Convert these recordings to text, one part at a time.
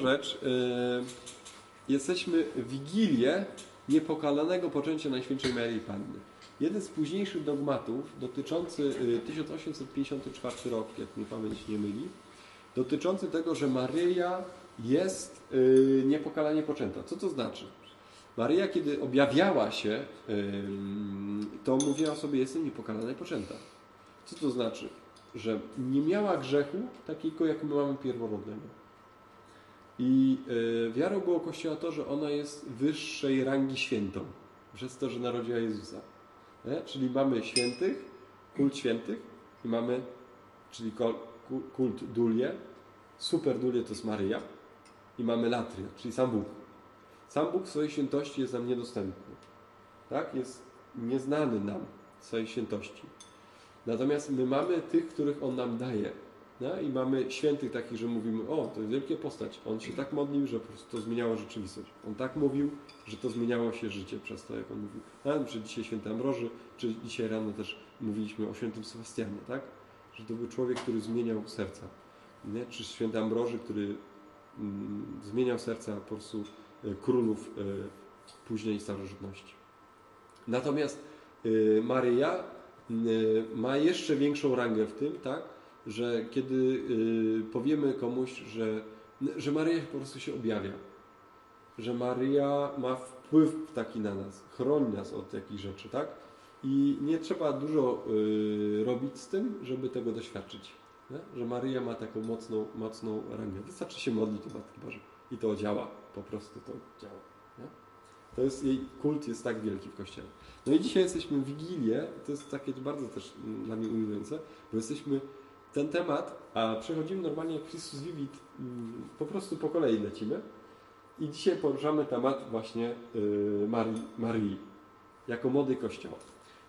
rzecz. Yy, jesteśmy w Wigilię niepokalanego poczęcia Najświętszej Maryi Panny. Jeden z późniejszych dogmatów, dotyczący 1854 y, rok, jak mnie pamięć nie myli, dotyczący tego, że Maryja jest yy, niepokalanie poczęta. Co to znaczy? Maryja, kiedy objawiała się, to mówiła sobie, jestem niepokalana i poczęta. Co to znaczy? Że nie miała grzechu takiego, jak my mamy pierworodnego. I yy, wiarą było Kościoła to, że ona jest wyższej rangi świętą, przez to, że narodziła Jezusa. Nie? Czyli mamy świętych, kult świętych i mamy, czyli kult Dulie, super Dulie to jest Maryja i mamy Latria, czyli sam Bóg. Sam Bóg w swojej świętości jest nam niedostępny. Tak? Jest nieznany nam w swojej świętości. Natomiast my mamy tych, których On nam daje. No? I mamy świętych takich, że mówimy, o, to jest wielkie postać. On się tak modlił, że po prostu to zmieniało rzeczywistość. On tak mówił, że to zmieniało się życie przez to, jak on mówił. No, czy dzisiaj święty Ambroży, czy dzisiaj rano też mówiliśmy o świętym Sebastianie, tak? Że to był człowiek, który zmieniał serca. Nie? Czy święty Ambroży, który mm, zmieniał serca po prostu e, królów e, później starożytności. Natomiast e, Maryja ma jeszcze większą rangę w tym, tak? Że kiedy y, powiemy komuś, że, że Maryja po prostu się objawia, że Maryja ma wpływ taki na nas, chroni nas od jakichś rzeczy, tak? I nie trzeba dużo y, robić z tym, żeby tego doświadczyć. Nie? Że Maryja ma taką mocną, mocną rangę. Wystarczy się modlić do Matki Bożej i to działa. Po prostu to działa. To jest, jej kult jest tak wielki w Kościele. No i dzisiaj jesteśmy w Wigilię. To jest takie bardzo też mm, dla mnie ujmujące, bo jesteśmy ten temat, a przechodzimy normalnie jak Chrystus Vivit, mm, po prostu po kolei lecimy. I dzisiaj poruszamy temat właśnie y, Marii, Marii jako młody Kościoła.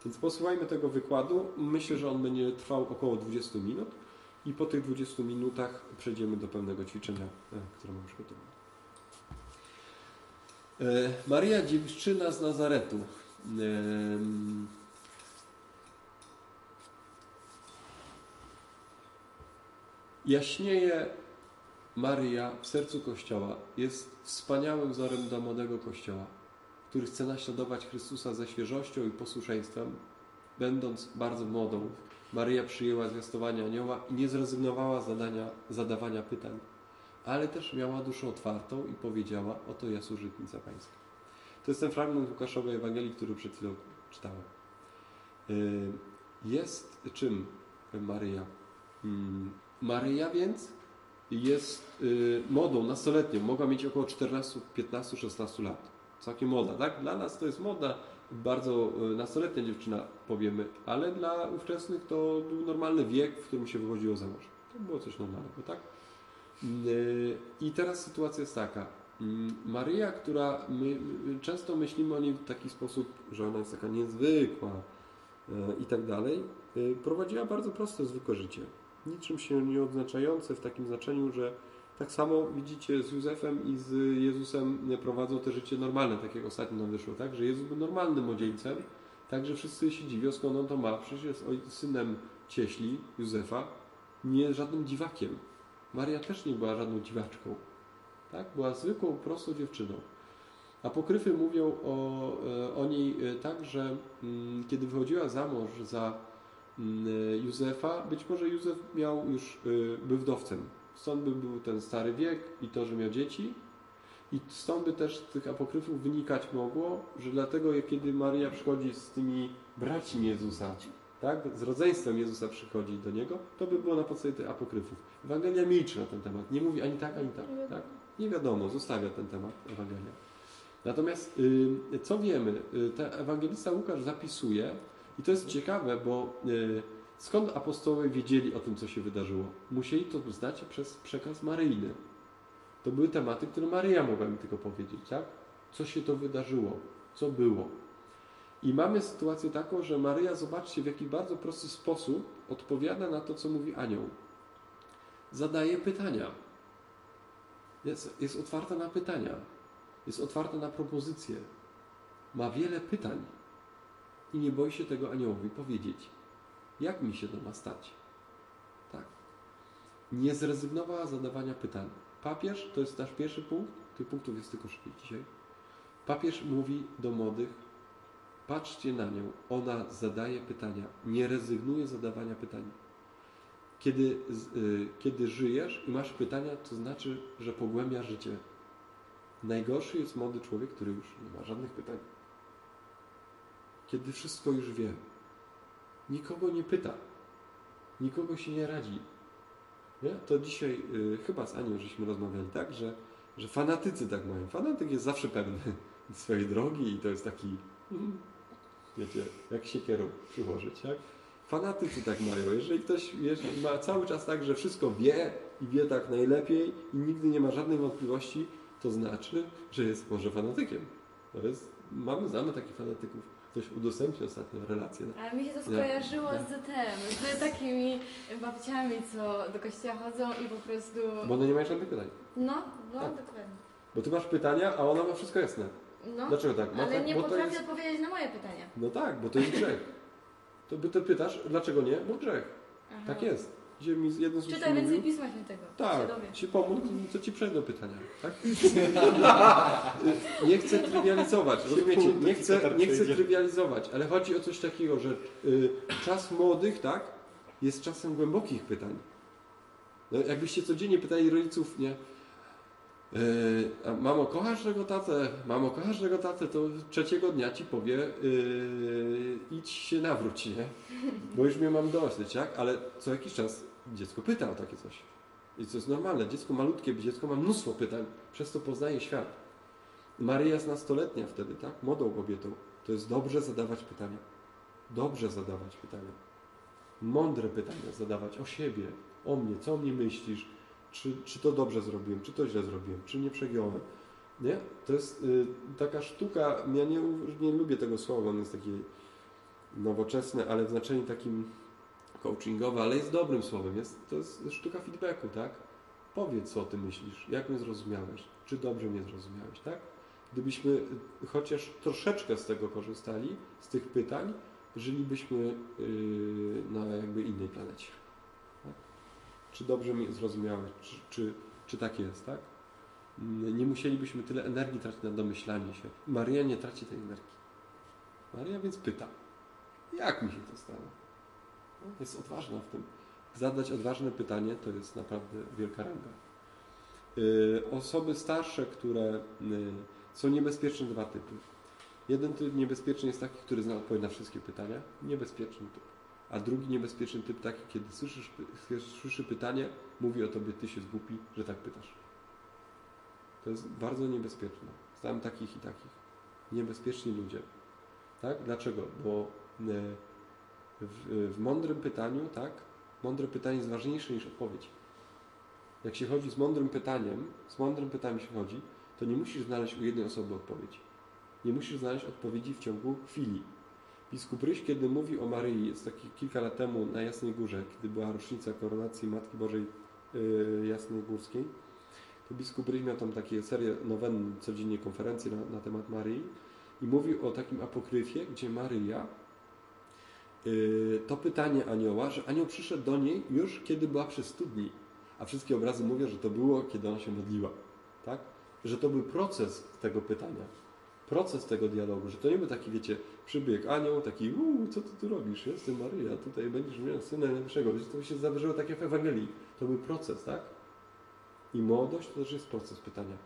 Więc posłuchajmy tego wykładu. Myślę, że on będzie trwał około 20 minut i po tych 20 minutach przejdziemy do pewnego ćwiczenia, e, które mam przygotowane. E, Maria Dziewczyna z Nazaretu. Jaśnieje Maria w sercu Kościoła. Jest wspaniałym wzorem dla młodego Kościoła, który chce naśladować Chrystusa ze świeżością i posłuszeństwem, będąc bardzo młodą. Maria przyjęła zwiastowanie anioła i nie zrezygnowała z zadania, zadawania pytań, ale też miała duszę otwartą i powiedziała, oto ja służebnica Pańska. To jest ten fragment Łukaszowej Ewangelii, który przed chwilą czytałem. Y, jest czym Maryja? Maryja więc jest y, młodą, nastoletnią. Mogła mieć około 14, 15, 16 lat. Całkiem młoda, tak? Dla nas to jest moda, bardzo y, nastoletnia dziewczyna, powiemy, ale dla ówczesnych to był normalny wiek, w którym się wychodziło za mąż. To było coś normalnego, tak? Y, I teraz sytuacja jest taka. Mm, Maryja, która my często myślimy o niej w taki sposób, że ona jest taka niezwykła i tak dalej, prowadziła bardzo proste, zwykłe życie niczym się nie odznaczające w takim znaczeniu, że tak samo widzicie z Józefem i z Jezusem prowadzą te życie normalne, tak jak ostatnio nam wyszło, tak? Że Jezus był normalnym młodzieńcem, tak, że wszyscy się dziwią, skąd on to ma. Przecież jest synem cieśli Józefa, nie żadnym dziwakiem. Maria też nie była żadną dziwaczką. Tak? Była zwykłą, prostą dziewczyną. Apokryfy mówią o, e, o niej e, tak, że mm, kiedy wychodziła za mąż za Józefa. Być może Józef miał już, y, był wdowcem. Stąd by był ten stary wiek i to, że miał dzieci. I stąd by też z tych apokryfów wynikać mogło, że dlatego kiedy Maria przychodzi z tymi braćmi Jezusa, tak, z rodzeństwem Jezusa przychodzi do Niego, to by było na podstawie tych apokryfów. Ewangelia milczy na ten temat. Nie mówi ani tak, ani tak. tak? Nie wiadomo, zostawia ten temat Ewangelia. Natomiast y, co wiemy? Y, ten ewangelista Łukasz zapisuje, i to jest ciekawe, bo e, skąd apostołowie wiedzieli o tym, co się wydarzyło? Musieli to znać przez przekaz maryjny. To były tematy, które Maryja mogła mi tylko powiedzieć, tak? Co się to wydarzyło? Co było? I mamy sytuację taką, że Maryja, zobaczcie, w jaki bardzo prosty sposób odpowiada na to, co mówi anioł. Zadaje pytania. Jest, jest otwarta na pytania. Jest otwarta na propozycje. Ma wiele pytań i nie boi się tego aniołowi powiedzieć, jak mi się to ma stać. Tak. Nie zrezygnowała z zadawania pytań. papież, to jest nasz pierwszy punkt, tych punktów jest tylko sześć dzisiaj. Papież mówi do młodych, patrzcie na nią, ona zadaje pytania, nie rezygnuje z zadawania pytań. Kiedy, z- y, kiedy żyjesz i masz pytania, to znaczy, że pogłębia życie. Najgorszy jest młody człowiek, który już nie ma żadnych pytań. Kiedy wszystko już wie. Nikogo nie pyta. Nikogo się nie radzi. Nie? To dzisiaj y, chyba z Anią żeśmy rozmawiali tak, że, że fanatycy tak mają. Fanatyk jest zawsze pewny swojej drogi i to jest taki, wiecie, jak siekierą przyłożyć, tak? Fanatycy tak mają. Jeżeli ktoś jeżeli ma cały czas tak, że wszystko wie i wie tak najlepiej i nigdy nie ma żadnej wątpliwości, to znaczy, że jest może fanatykiem. To jest, mamy, znamy takich fanatyków. Ktoś udostępnił ostatnio relację. Ale mi się to Ja- skojarzyło ja- z tym, z takimi babciami, co do kościoła chodzą i po prostu... Bo one nie mają żadnych pytań. No, no, Tak. dokładnie. Bo ty masz pytania, a ona ma wszystko jasne. No, Dlaczego tak? No ale tak, nie potrafię jest... odpowiedzieć na moje pytania. No tak, bo to jest grzech. To ty pytasz, dlaczego nie? Bo grzech. Aha. Tak jest. Dzisiaj mi jeden z Czytaj więcej mówił, Pisma Świętego. się Tak, ci pomógł, to ci przejdą pytania, tak? nie chcę trywializować, rozumiecie? Nie chcę, nie chcę trywializować, ale chodzi o coś takiego, że y, czas młodych, tak, jest czasem głębokich pytań. No, jakbyście codziennie pytali rodziców, nie? Yy, a mamo, kochasz tego tatę? Mamo, kochasz tego tatę? To trzeciego dnia ci powie, yy, idź się nawróć, nie? Bo już mnie mam dosyć, tak? Ale co jakiś czas dziecko pyta o takie coś. I to jest normalne. Dziecko malutkie, dziecko ma mnóstwo pytań, przez to poznaje świat. Maryja jest nastoletnia wtedy, tak? Młodą kobietą. To jest dobrze zadawać pytania. Dobrze zadawać pytania. Mądre pytania zadawać o siebie, o mnie, co o mnie myślisz, czy, czy to dobrze zrobiłem, czy to źle zrobiłem, czy nie przegiąłem. Nie? To jest y, taka sztuka, ja nie, nie lubię tego słowa, on jest takie nowoczesne, ale w znaczeniu takim coachingowe, ale jest dobrym słowem. Jest, to jest sztuka feedbacku, tak? Powiedz, co o tym myślisz, jak mnie zrozumiałeś, czy dobrze mnie zrozumiałeś, tak? Gdybyśmy chociaż troszeczkę z tego korzystali, z tych pytań, żylibyśmy y, na jakby innej planecie. Tak? Czy dobrze mnie zrozumiałeś, czy, czy, czy tak jest, tak? Mm, Nie musielibyśmy tyle energii tracić na domyślanie się. Maria nie traci tej energii. Maria więc pyta, jak mi się to stało? Jest odważna w tym. Zadać odważne pytanie to jest naprawdę wielka ranga. Yy, Osoby starsze, które yy, są niebezpieczne dwa typy. Jeden typ niebezpieczny jest taki, który zna odpowiedź na wszystkie pytania. Niebezpieczny typ. A drugi niebezpieczny typ taki, kiedy słyszysz, słyszy pytanie, mówi o tobie, ty się zgłupi, że tak pytasz. To jest bardzo niebezpieczne. Znam takich i takich. Niebezpieczni ludzie. Tak? Dlaczego? Bo e, w, w mądrym pytaniu, tak? Mądre pytanie jest ważniejsze niż odpowiedź. Jak się chodzi z mądrym pytaniem, z mądrym pytaniem się chodzi, to nie musisz znaleźć u jednej osoby odpowiedzi. Nie musisz znaleźć odpowiedzi w ciągu chwili. Biskup Ryś, kiedy mówi o Maryi, jest taki kilka lat temu na Jasnej Górze, kiedy była rocznica koronacji Matki Bożej yy, Jasnej Górskiej, to biskup Ryś miał tam takie serię nowen, codziennie konferencje na, na temat Maryi i mówił o takim apokryfie, gdzie Maryja to pytanie anioła, że anioł przyszedł do niej już kiedy była przy studni, a wszystkie obrazy mówią, że to było, kiedy ona się modliła. Tak? Że to był proces tego pytania, proces tego dialogu, że to nie był taki, wiecie, przybieg anioł, taki, uuu, co ty tu robisz? Jestem Maryja, tutaj będziesz miał Syna Najwyższego. Wiecie, To się zawyżyło takie w Ewangelii. To był proces, tak? I młodość to też jest proces pytania.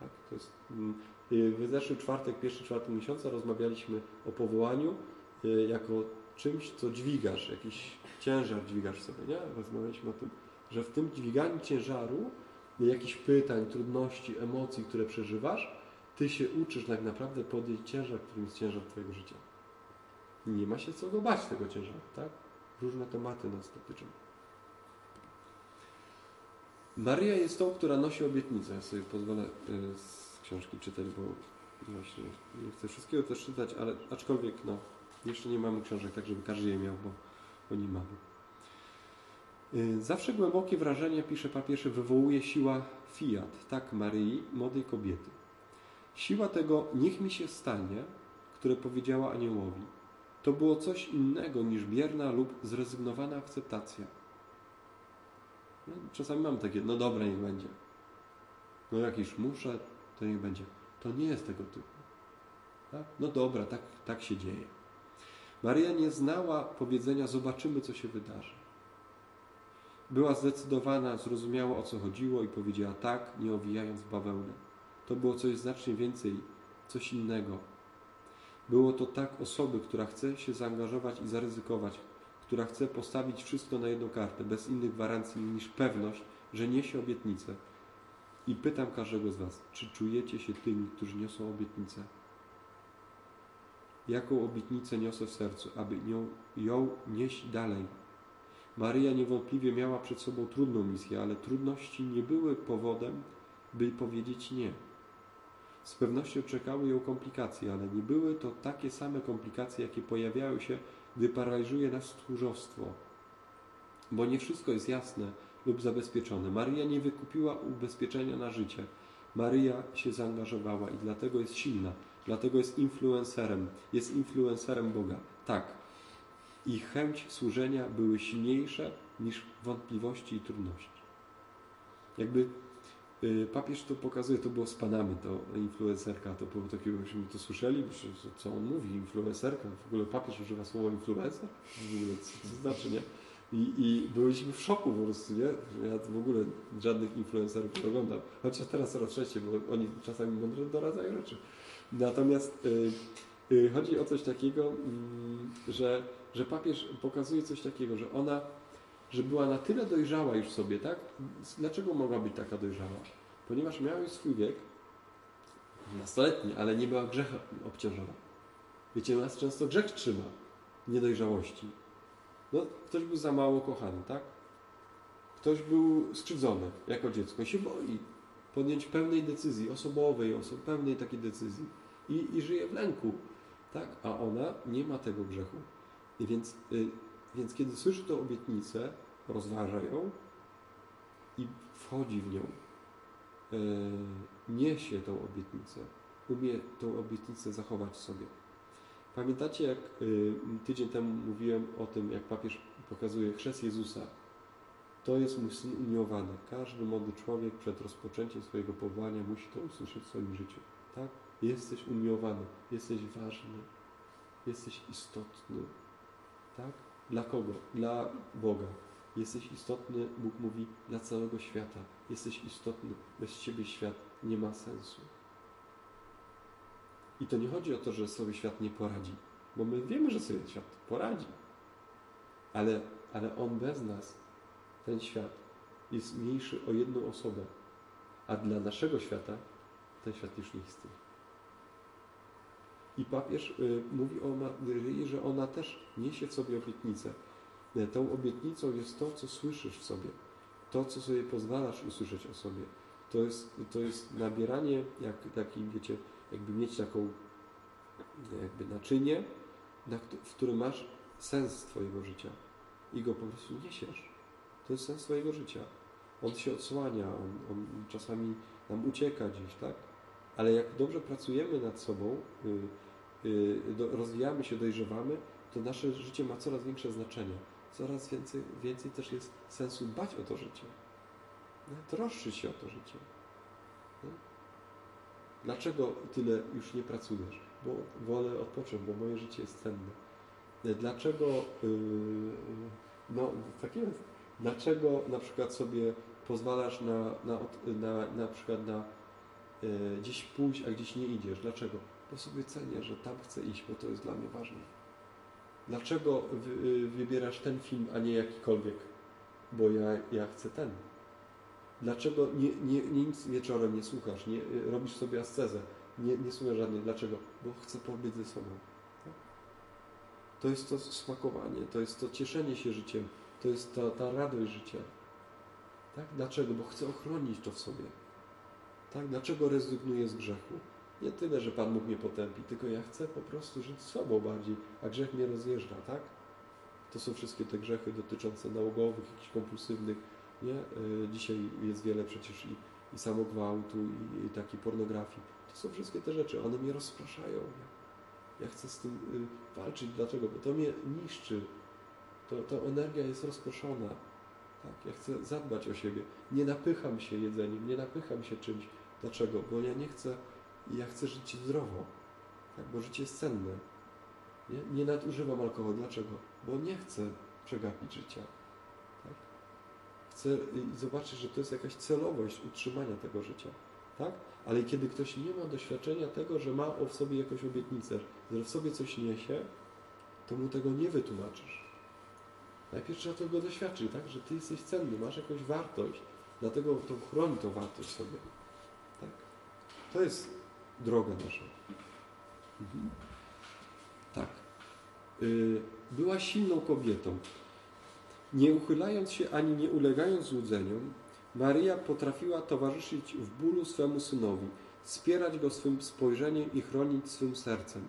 Tak? To jest, mm, y, w zeszły czwartek, pierwszy czwartek miesiąca rozmawialiśmy o powołaniu y, jako czymś, co dźwigasz, jakiś ciężar dźwigasz sobie, nie? Rozmawialiśmy o tym, że w tym dźwiganiu ciężaru jakichś pytań, trudności, emocji, które przeżywasz, ty się uczysz tak naprawdę podjąć ciężar, którym jest ciężar twojego życia. Nie ma się co go bać tego ciężaru, tak? Różne tematy nas dotyczą. Maria jest tą, która nosi obietnicę. Ja sobie pozwolę y, z książki czytać, bo właśnie nie chcę wszystkiego też czytać, ale aczkolwiek no, jeszcze nie mamy książek tak, żeby każdy je miał, bo, bo nie mamy. Y, Zawsze głębokie wrażenie, pisze papież, wywołuje siła fiat, tak Maryi, młodej kobiety. Siła tego niech mi się stanie, które powiedziała aniołowi. To było coś innego niż bierna lub zrezygnowana akceptacja. No, czasami mam takie, no dobra, niech będzie. No jak już muszę, to niech będzie. To nie jest tego typu. Tak? No dobra, tak, tak się dzieje. Maria nie znała powiedzenia zobaczymy, co się wydarzy. Była zdecydowana, zrozumiała o co chodziło i powiedziała tak, nie owijając w bawełnę. To było coś znacznie więcej, coś innego. Było to tak osoby, która chce się zaangażować i zaryzykować, która chce postawić wszystko na jedną kartę, bez innych gwarancji niż pewność, że niesie obietnicę. I pytam każdego z Was, czy czujecie się tymi, którzy niosą obietnicę? Jaką obietnicę niosę w sercu, aby ją, ją nieść dalej? Maryja niewątpliwie miała przed sobą trudną misję, ale trudności nie były powodem, by powiedzieć nie. Z pewnością czekały ją komplikacje, ale nie były to takie same komplikacje, jakie pojawiają się, gdy paraliżuje nas tchórzostwo. Bo nie wszystko jest jasne lub zabezpieczone. Maryja nie wykupiła ubezpieczenia na życie. Maryja się zaangażowała i dlatego jest silna, dlatego jest influencerem, jest influencerem Boga. Tak. I chęć służenia były silniejsze niż wątpliwości i trudności. Jakby y, papież to pokazuje, to było z Panamy, to influencerka, to było takiego, myśmy to słyszeli, co on mówi, influencerka, w ogóle papież używa słowa influencer, w ogóle co to znaczy, nie? I, I byliśmy w szoku po prostu, nie? Ja w ogóle żadnych influencerów nie oglądam. Chociaż teraz coraz częściej, bo oni czasami mądrze doradzają rzeczy. Natomiast y, y, chodzi o coś takiego, mm, że, że papież pokazuje coś takiego, że ona, że była na tyle dojrzała już sobie, tak? Dlaczego mogła być taka dojrzała? Ponieważ miała już swój wiek, nastoletni, ale nie była grzechem obciążona. Wiecie, nas często grzech trzyma niedojrzałości. No, ktoś był za mało kochany, tak? Ktoś był skrzywdzony jako dziecko się boi podjąć pełnej decyzji, osobowej, oso pełnej takiej decyzji i, i żyje w lęku, tak? A ona nie ma tego grzechu. I więc, y, więc kiedy słyszy tę obietnicę, rozważa ją i wchodzi w nią, y, niesie tą obietnicę, umie tą obietnicę zachować sobie. Pamiętacie, jak y, tydzień temu mówiłem o tym, jak papież pokazuje chrzest Jezusa? To jest mój syn umiłowany. Każdy młody człowiek przed rozpoczęciem swojego powołania musi to usłyszeć w swoim życiu. Tak? Jesteś umiłowany, jesteś ważny, jesteś istotny. Tak? Dla kogo? Dla Boga. Jesteś istotny, Bóg mówi, dla całego świata. Jesteś istotny, bez Ciebie świat nie ma sensu. I to nie chodzi o to, że sobie świat nie poradzi, bo my wiemy, że sobie świat poradzi. Ale, ale on bez nas, ten świat, jest mniejszy o jedną osobę. A dla naszego świata ten świat już nie istnieje. I papież y, mówi o Maryi, że ona też niesie w sobie obietnicę. Y, Tą obietnicą jest to, co słyszysz w sobie. To, co sobie pozwalasz usłyszeć o sobie. To jest, to jest nabieranie, jak taki, wiecie, jakby mieć taką jakby naczynie, na, w którym masz sens Twojego życia i go po prostu niesiesz. To jest sens Twojego życia. On się odsłania, on, on czasami nam ucieka gdzieś, tak? Ale jak dobrze pracujemy nad sobą, y, y, do, rozwijamy się, dojrzewamy, to nasze życie ma coraz większe znaczenie. Coraz więcej, więcej też jest sensu dbać o to życie. Nie? Się o to życie. Nie? Dlaczego tyle już nie pracujesz? Bo wolę odpocząć, bo moje życie jest cenne. Dlaczego, yy, no tak jest, dlaczego na przykład sobie pozwalasz na, na, na, na przykład na yy, gdzieś pójść, a gdzieś nie idziesz? Dlaczego? Bo sobie cenię, że tam chcę iść, bo to jest dla mnie ważne. Dlaczego wy, yy, wybierasz ten film, a nie jakikolwiek? Bo ja, ja chcę ten. Dlaczego nie, nie, nie nic wieczorem nie słuchasz, nie y, robisz sobie ascezę, nie, nie słuchasz żadnej. Dlaczego? Bo chcę pobyć ze sobą. To jest to smakowanie, to jest to cieszenie się życiem, to jest ta, ta radość życia. Tak? Dlaczego? Bo chcę ochronić to w sobie. Tak? Dlaczego rezygnuję z grzechu? Nie tyle, że Pan Bóg mnie potępi, tylko ja chcę po prostu żyć sobą bardziej, a grzech mnie rozjeżdża, tak? To są wszystkie te grzechy dotyczące nałogowych, jakichś kompulsywnych, nie? Y, Dzisiaj jest wiele przecież i, i samogwałtu, i, i takiej pornografii. To są wszystkie te rzeczy, one mnie rozpraszają. Ja chcę z tym y, walczyć. Dlaczego? Bo to mnie niszczy. To, ta energia jest rozproszona. Tak? Ja chcę zadbać o siebie. Nie napycham się jedzeniem, nie napycham się czymś, Dlaczego? Bo ja nie chcę, ja chcę żyć zdrowo, tak? bo życie jest cenne. Nie, nie nadużywam alkoholu. Dlaczego? Bo nie chcę przegapić życia. Tak? Chcę i zobaczyć, że to jest jakaś celowość utrzymania tego życia. Tak? Ale kiedy ktoś nie ma doświadczenia tego, że ma w sobie jakąś obietnicę, że w sobie coś niesie, to mu tego nie wytłumaczysz. Najpierw trzeba tego doświadczyć, tak? że ty jesteś cenny, masz jakąś wartość, dlatego to chroni tą wartość sobie. Tak? To jest droga nasza. Mhm. Tak. Y, była silną kobietą. Nie uchylając się ani nie ulegając złudzeniom, Maryja potrafiła towarzyszyć w bólu swemu synowi, wspierać go swym spojrzeniem i chronić swym sercem.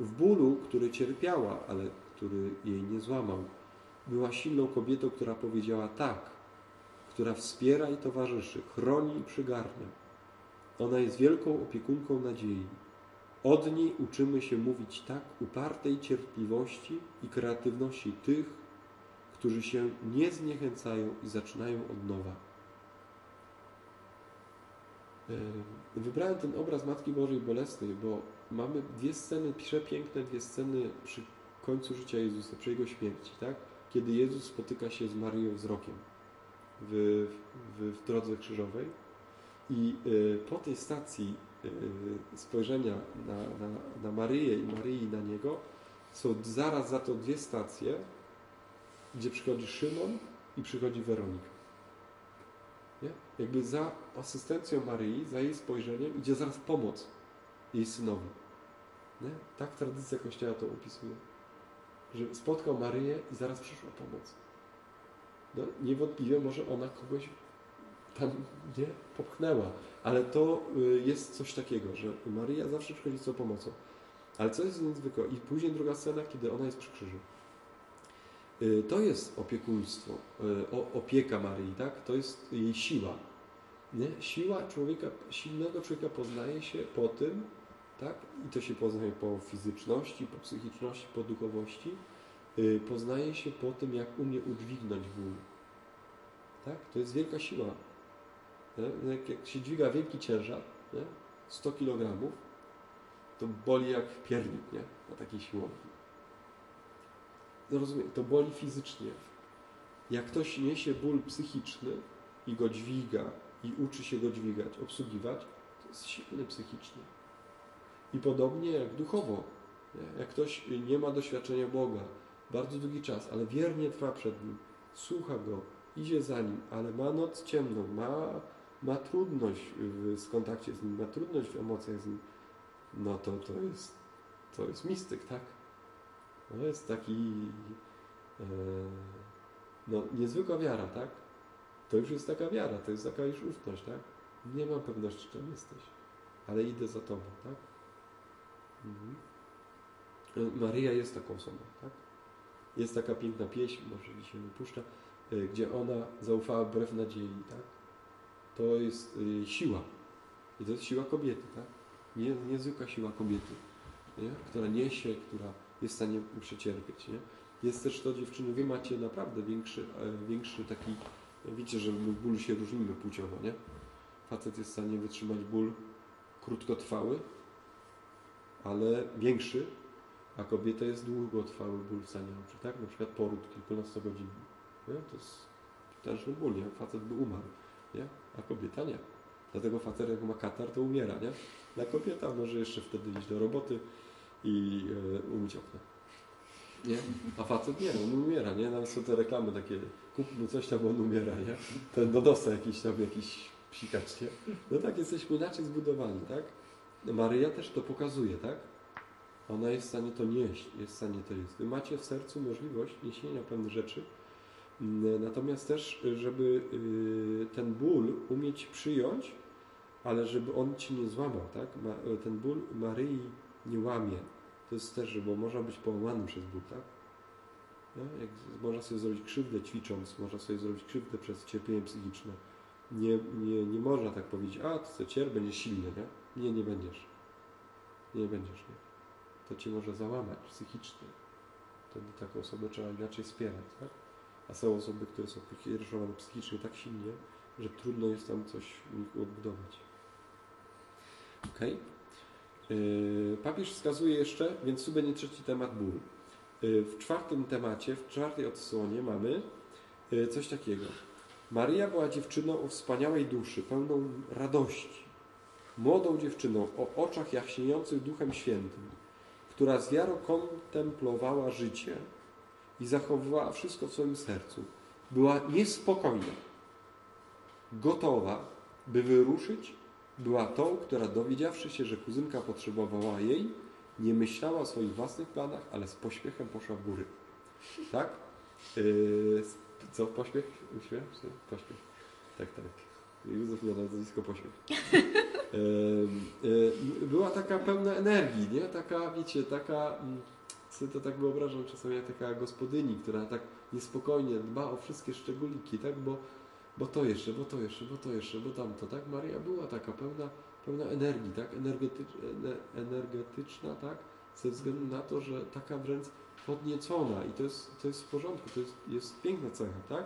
W bólu, który cierpiała, ale który jej nie złamał, była silną kobietą, która powiedziała tak, która wspiera i towarzyszy, chroni i przygarnia. Ona jest wielką opiekunką nadziei. Od niej uczymy się mówić tak upartej cierpliwości i kreatywności tych, którzy się nie zniechęcają i zaczynają od nowa. E, Wybrałem ten obraz Matki Bożej Bolesnej, bo mamy dwie sceny, przepiękne dwie sceny przy końcu życia Jezusa, przy Jego śmierci, tak? Kiedy Jezus spotyka się z Maryją wzrokiem w, w, w drodze krzyżowej i y, po tej stacji y, spojrzenia na, na, na Maryję i Maryi na Niego są zaraz za to dwie stacje, gdzie przychodzi Szymon i przychodzi Weronika. Nie? Jakby za asystencją Maryi, za jej spojrzeniem idzie zaraz pomoc jej synowi. Nie? Tak tradycja Kościoła to opisuje. Że spotkał Maryję i zaraz przyszła pomoc. No, niewątpliwie może ona kogoś tam nie popchnęła, ale to y, jest coś takiego, że Maryja zawsze przychodzi z tą pomocą. Ale co jest niezwykłe? I później druga scena, kiedy ona jest przy krzyżu. Y, To jest opiekuństwo, y, opieka Maryi, tak? To jest jej siła. Nie? Siła człowieka, silnego człowieka poznaje się po tym, tak? I to się poznaje po fizyczności, po psychiczności, po duchowości. Y, Poznaje się po tym, jak umie udźwignąć ból. Tak? To jest wielka siła. Nie? Jak, jak się dźwiga wielki ciężar, nie? 100 kg, to boli jak piernik, nie? Na takiej siłowni. No rozumiem, to boli fizycznie. Jak ktoś niesie ból psychiczny i go dźwiga i uczy się go dźwigać, obsługiwać, to jest silny psychicznie. I podobnie jak duchowo. Nie? Jak ktoś nie ma doświadczenia Boga bardzo długi czas, ale wiernie trwa przed Nim, słucha Go, idzie za Nim, ale ma noc ciemną, ma, ma trudność w, kontakcie z Nim, ma trudność w emocjach z Nim, no to to jest, to jest mistyk, tak? To jest taki e, no, niezwykła wiara, tak? To już jest taka wiara, to jest taka już ufność, tak? Nie mam pewności, czym jesteś, ale idę za Tobą, tak? Mhm. Maryja jest taką osobą, tak? Jest taka piękna pieśń, może dzisiaj nie puszcza, e, gdzie ona zaufała wbrew nadziei, tak? To jest e, siła. I to jest siła kobiety, tak? Nie, niezwykła siła kobiety, nie? która niesie, która jest w stanie przecierpieć. Nie? Jest też to, dziewczyny, wy macie naprawdę większy, e, większy taki, wiecie, że w bólu się różnimy płciowo, nie? Facet jest w stanie wytrzymać ból krótkotrwały, ale większy, a kobieta jest długotrwały ból w stanie, tak? Na przykład poród kilkunastogodzinny. Nie? To jest potężny ból, nie? Facet by umarł, nie? A kobieta nie. Dlatego facet jak ma katar, to umiera, nie? A kobieta może jeszcze wtedy iść do roboty i e, umyć okno. Nie? A facet nie, on umiera, nie? Nawet są te reklamy takie, kupmy coś tam, on umiera, nie? Ten dodosta jakiś tam, jakiś psikacz, nie? No tak, jesteśmy inaczej zbudowani, tak? Maryja też to pokazuje, tak? Ona jest w stanie to nieść, jest w stanie to jest. Wy macie w sercu możliwość niesienia pewnych rzeczy, Mm, natomiast też, żeby y, ten ból umieć przyjąć, ale żeby on ci nie złamał, tak? Ten ból Maryi nie łamie. To jest też, bo można być połamanym przez ból, tak? Nie? Jak można sobie zrobić krzywdę ćwicząc, można sobie zrobić krzywdę przez cierpienie psychiczne. Nie, nie, nie można tak powiedzieć, a ty co cierp, będziesz silny, nie? Nie, nie będziesz. Nie będziesz, nie? To cię może załamać psychicznie. Wtedy taką osobę trzeba inaczej wspierać, tak? A są osoby, które są kierowane psychicznie tak silnie, że trudno jest tam coś u nich odbudować. Okay. Papież wskazuje jeszcze, więc tu trzeci temat ból. Yy, W czwartym temacie, w czwartej odsłonie mamy yy, coś takiego. Maryja była dziewczyną o wspaniałej duszy, pełną radości. Młodą dziewczyną o oczach jaśniejących Duchem Świętym, która z wiarą kontemplowała życie i zachowywała wszystko w swoim sercu. Była niespokojna, gotowa, by wyruszyć. Była tą, która dowiedziawszy się, że kuzynka potrzebowała jej, nie myślała o swoich własnych planach, ale z pośpiechem poszła w góry. Tak? Yy, co? Pośpiech? Uśmiech? Pośpiech. Tak, tak. Józef miał nazwisko yy, była taka pełna energii, nie? Taka, wiecie, taka... mm, sobie to tak wyobrażam czasami jak taka gospodyni, która tak niespokojnie dba o wszystkie szczególiki, tak? Bo, bo to jeszcze, bo to jeszcze, bo to jeszcze, bo tamto, tak? Maria była taka pełna, pełna energii, tak? Energetycz, ener- energetyczna, tak? Ze względu na to, że taka wręcz podniecona i to jest, to jest w porządku, to jest, jest piękna cecha, tak?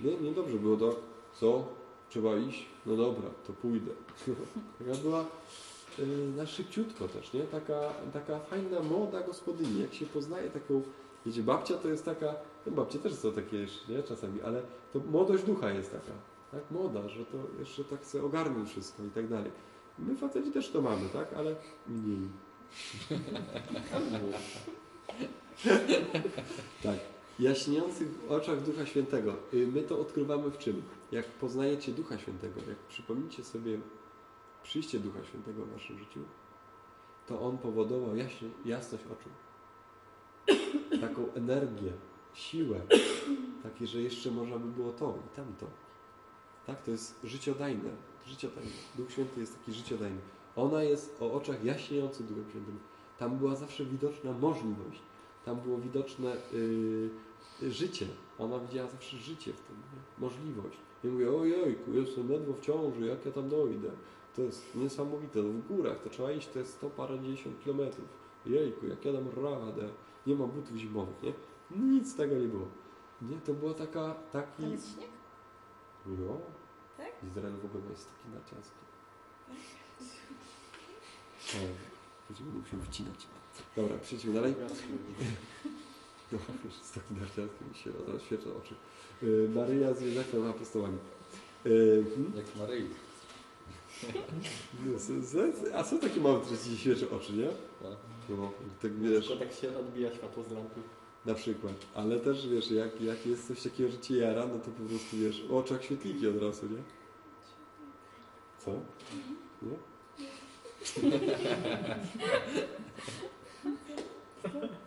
Nie, nie dobrze było tak, co? Trzeba iść? No dobra, to pójdę. Taka była y, na szybciutko też, nie? Taka, taka fajna, młoda gospodyni. Jak się poznaje taką, wiecie, babcia to jest taka, no babcie też są takie jeszcze, nie? Czasami, ale to młodość ducha jest taka, tak? Młoda, że to jeszcze tak chce ogarnąć wszystko i tak dalej. My faceci też to mamy, tak? Ale mniej. tak. Jaśniejących oczach Ducha Świętego. Y, My to odkrywamy w czym? Jak poznajecie Ducha Świętego, jak przypomnicie sobie przyjście Ducha Świętego w waszym życiu, to On powodował jaśnie, jasność oczu. Taką energię, siłę, takie, że jeszcze można by było to i tamto. Tak, to jest życiodajne. Życiodajne. Duch Święty jest taki życiodajny. Ona jest o oczach jaśniejących Duchem Świętym. Tam była zawsze widoczna możliwość. Tam było widoczne yy, życie. Ona widziała zawsze życie w tym, nie? możliwość. I mówię, ojejku, jestem ledwo w ciąży, jak ja tam dojdę? To jest niesamowite, no w górach to trzeba iść, to jest sto parędziesiąt kilometrów. Jejku, jak ja dam radę, nie mam butów zimowych, nie? Nic z tego nie było. Nie, to była taka, taki... Tam jest śnieg? No. Tak? Izrael w ogóle jest taki narciarski. Będziemy musimy wycinać. Dobra, przejdźmy dalej. No, już jest taki narciarski, mi się rozświecza oczy. Yy, Maryja z Józefem apostołami. Yy, hmm? Jak Maryi. No, z- z- A są takie małe, które ci świeczy oczy, nie? No, tak wiesz, Tylko tak się odbija światło z lampy. na przykład. Ale też wiesz, jak, jak jest coś takiego, że cię jara, no to po prostu wiesz, w oczach świetliki od razu, nie? Co? Nie?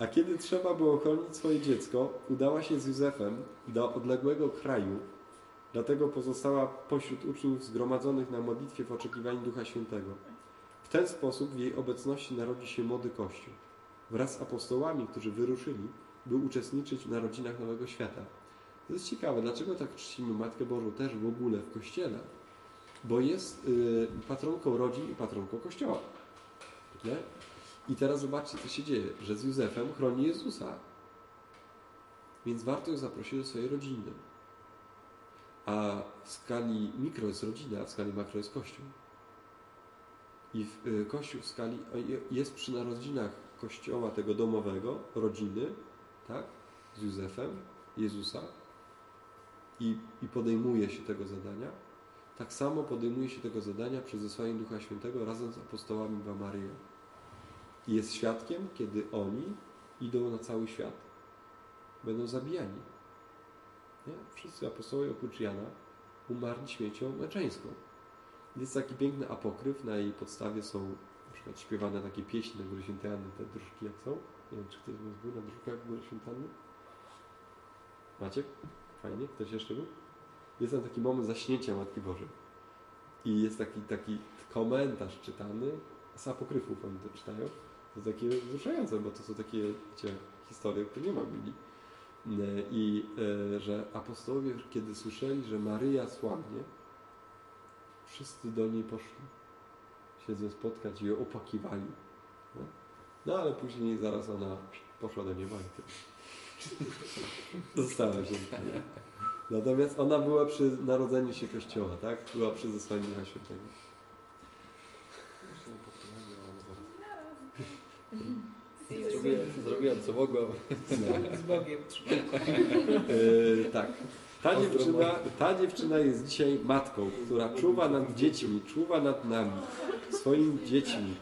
A kiedy trzeba było chronić swoje dziecko, udała się z Józefem do odległego kraju, dlatego pozostała pośród uczniów zgromadzonych na modlitwie w oczekiwaniu Ducha Świętego. W ten sposób w jej obecności narodzi się młody Kościół. Wraz z apostołami, którzy wyruszyli, by uczestniczyć w narodzinach Nowego Świata. To jest ciekawe, dlaczego tak czcimy Matkę Bożą też w ogóle w Kościele? Bo jest y, patronką rodzin i patronką Kościoła. Nie? I teraz zobaczcie, co się dzieje, że z Józefem chroni Jezusa. Więc warto ją zaprosić do swojej rodziny. A w skali mikro jest rodzina, a w skali makro jest Kościół. I w, y, Kościół w skali jest przy narodzinach Kościoła tego domowego, rodziny, tak? Z Józefem, Jezusa i, i podejmuje się tego zadania. Tak samo podejmuje się tego zadania przez zesłanie Ducha Świętego razem z apostołami w Maryją. I jest świadkiem, kiedy oni idą na cały świat, będą zabijani. Nie? Wszyscy apostołowie oprócz Jana umarli śmiercią męczeńską. Jest taki piękny apokryf, na jej podstawie są na przykład śpiewane takie pieśni na Górze Świętej Anny, te dróżki jak są. Nie wiem, czy ktoś z Was był na dróżkach Góry Świętej Anny? Maciek? Fajnie? Ktoś jeszcze był? Jest tam taki moment zaśnięcia Matki Bożej. I jest taki, taki komentarz czytany z apokryfów, oni to czytają. To takie wzruszające, bo to są takie wiecie, historie, które nie ma Biblii. E, I e, że apostołowie, kiedy słyszeli, że Maryja słabnie, wszyscy do niej poszli się z nią spotkać i ją opłakiwali. No, no ale później zaraz ona poszła do nieba i. Została się. Natomiast ona była przy narodzeniu się Kościoła, tak? Była przy zesłaniu Świętego. Zrobiłem, zrobiłem co mogłem. Z Bogiem. E, tak. Ta dziewczyna, ta dziewczyna jest dzisiaj matką, która czuwa nad dziećmi, czuwa nad nami, swoimi dziećmi,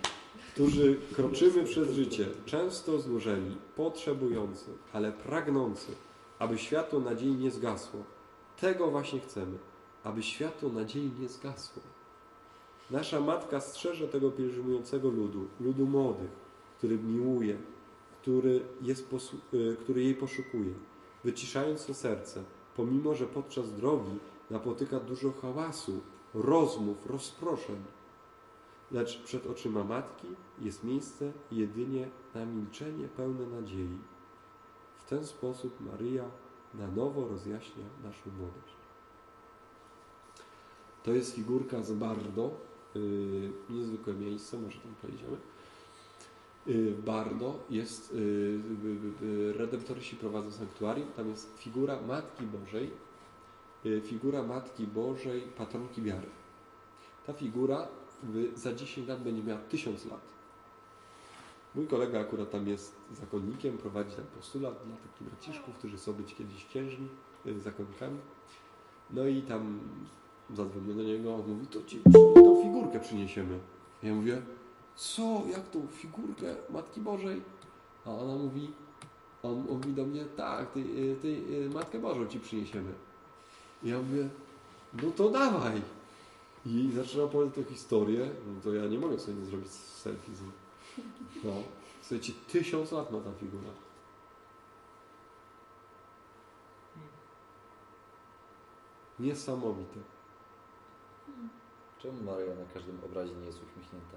którzy kroczymy przez życie, często znużeni, potrzebujący, ale pragnący, aby światło nadziei nie zgasło. Tego właśnie chcemy, aby światło nadziei nie zgasło. Nasza matka strzeże tego pielgrzymującego ludu, ludu młodych, który miłuje, który, jest y, który jej poszukuje, wyciszając to serce, pomimo że podczas drogi napotyka dużo hałasu, rozmów, rozproszeń. Lecz przed oczyma matki jest miejsce jedynie na milczenie pełne nadziei. W ten sposób Maryja na nowo rozjaśnia naszą młodość. To jest figurka z Bardo. Yy, niezwykłe miejsce, może tam pojedziemy. W Bardo jest, yy, redemptoryści prowadzą sanktuarium, tam jest figura Matki Bożej, yy, figura Matki Bożej, patronki wiary. Ta figura za 10 lat będzie miała 1000 lat. Mój kolega akurat tam jest zakonnikiem, prowadzi tam postulat dla takich braciszków, którzy chcą być kiedyś księżmi, yy, zakonnikami. No i tam zadzwonię do niego, on mówi, to ci tą figurkę przyniesiemy. Ja mówię, co, jak tą figurkę Matki Bożej? A ona mówi, on mówi do mnie, tak, ty, y, ty, y, Matkę Bożą ci przyniesiemy. I ja mówię, no to dawaj. I zaczyna opowiadać tę historię, no to ja nie mogę sobie nie zrobić selfie z nim. No, słuchajcie, tysiąc lat ma ta figura. Niesamowite. Czemu Maryja na każdym obrazie nie jest uśmiechnięta?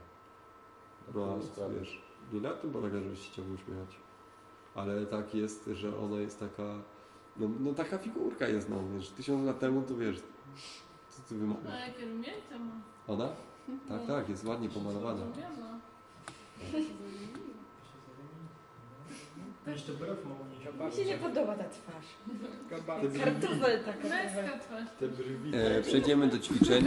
No, wiesz, nie na tym polega, żeby się chciał uśmiechać. Ale tak jest, że ona jest taka, no, no taka figurka jest, no, wiesz, tysiąc lat temu to wiesz, co ty A wymawiasz? jakie rumience ma? Ona? Tak, tak, jest ładnie pomalowana. Jeszcze brew nie Mi się nie podoba ta twarz. Kartofel taka. Męska twarz. Te brwi. E, przejdziemy do ćwiczeń.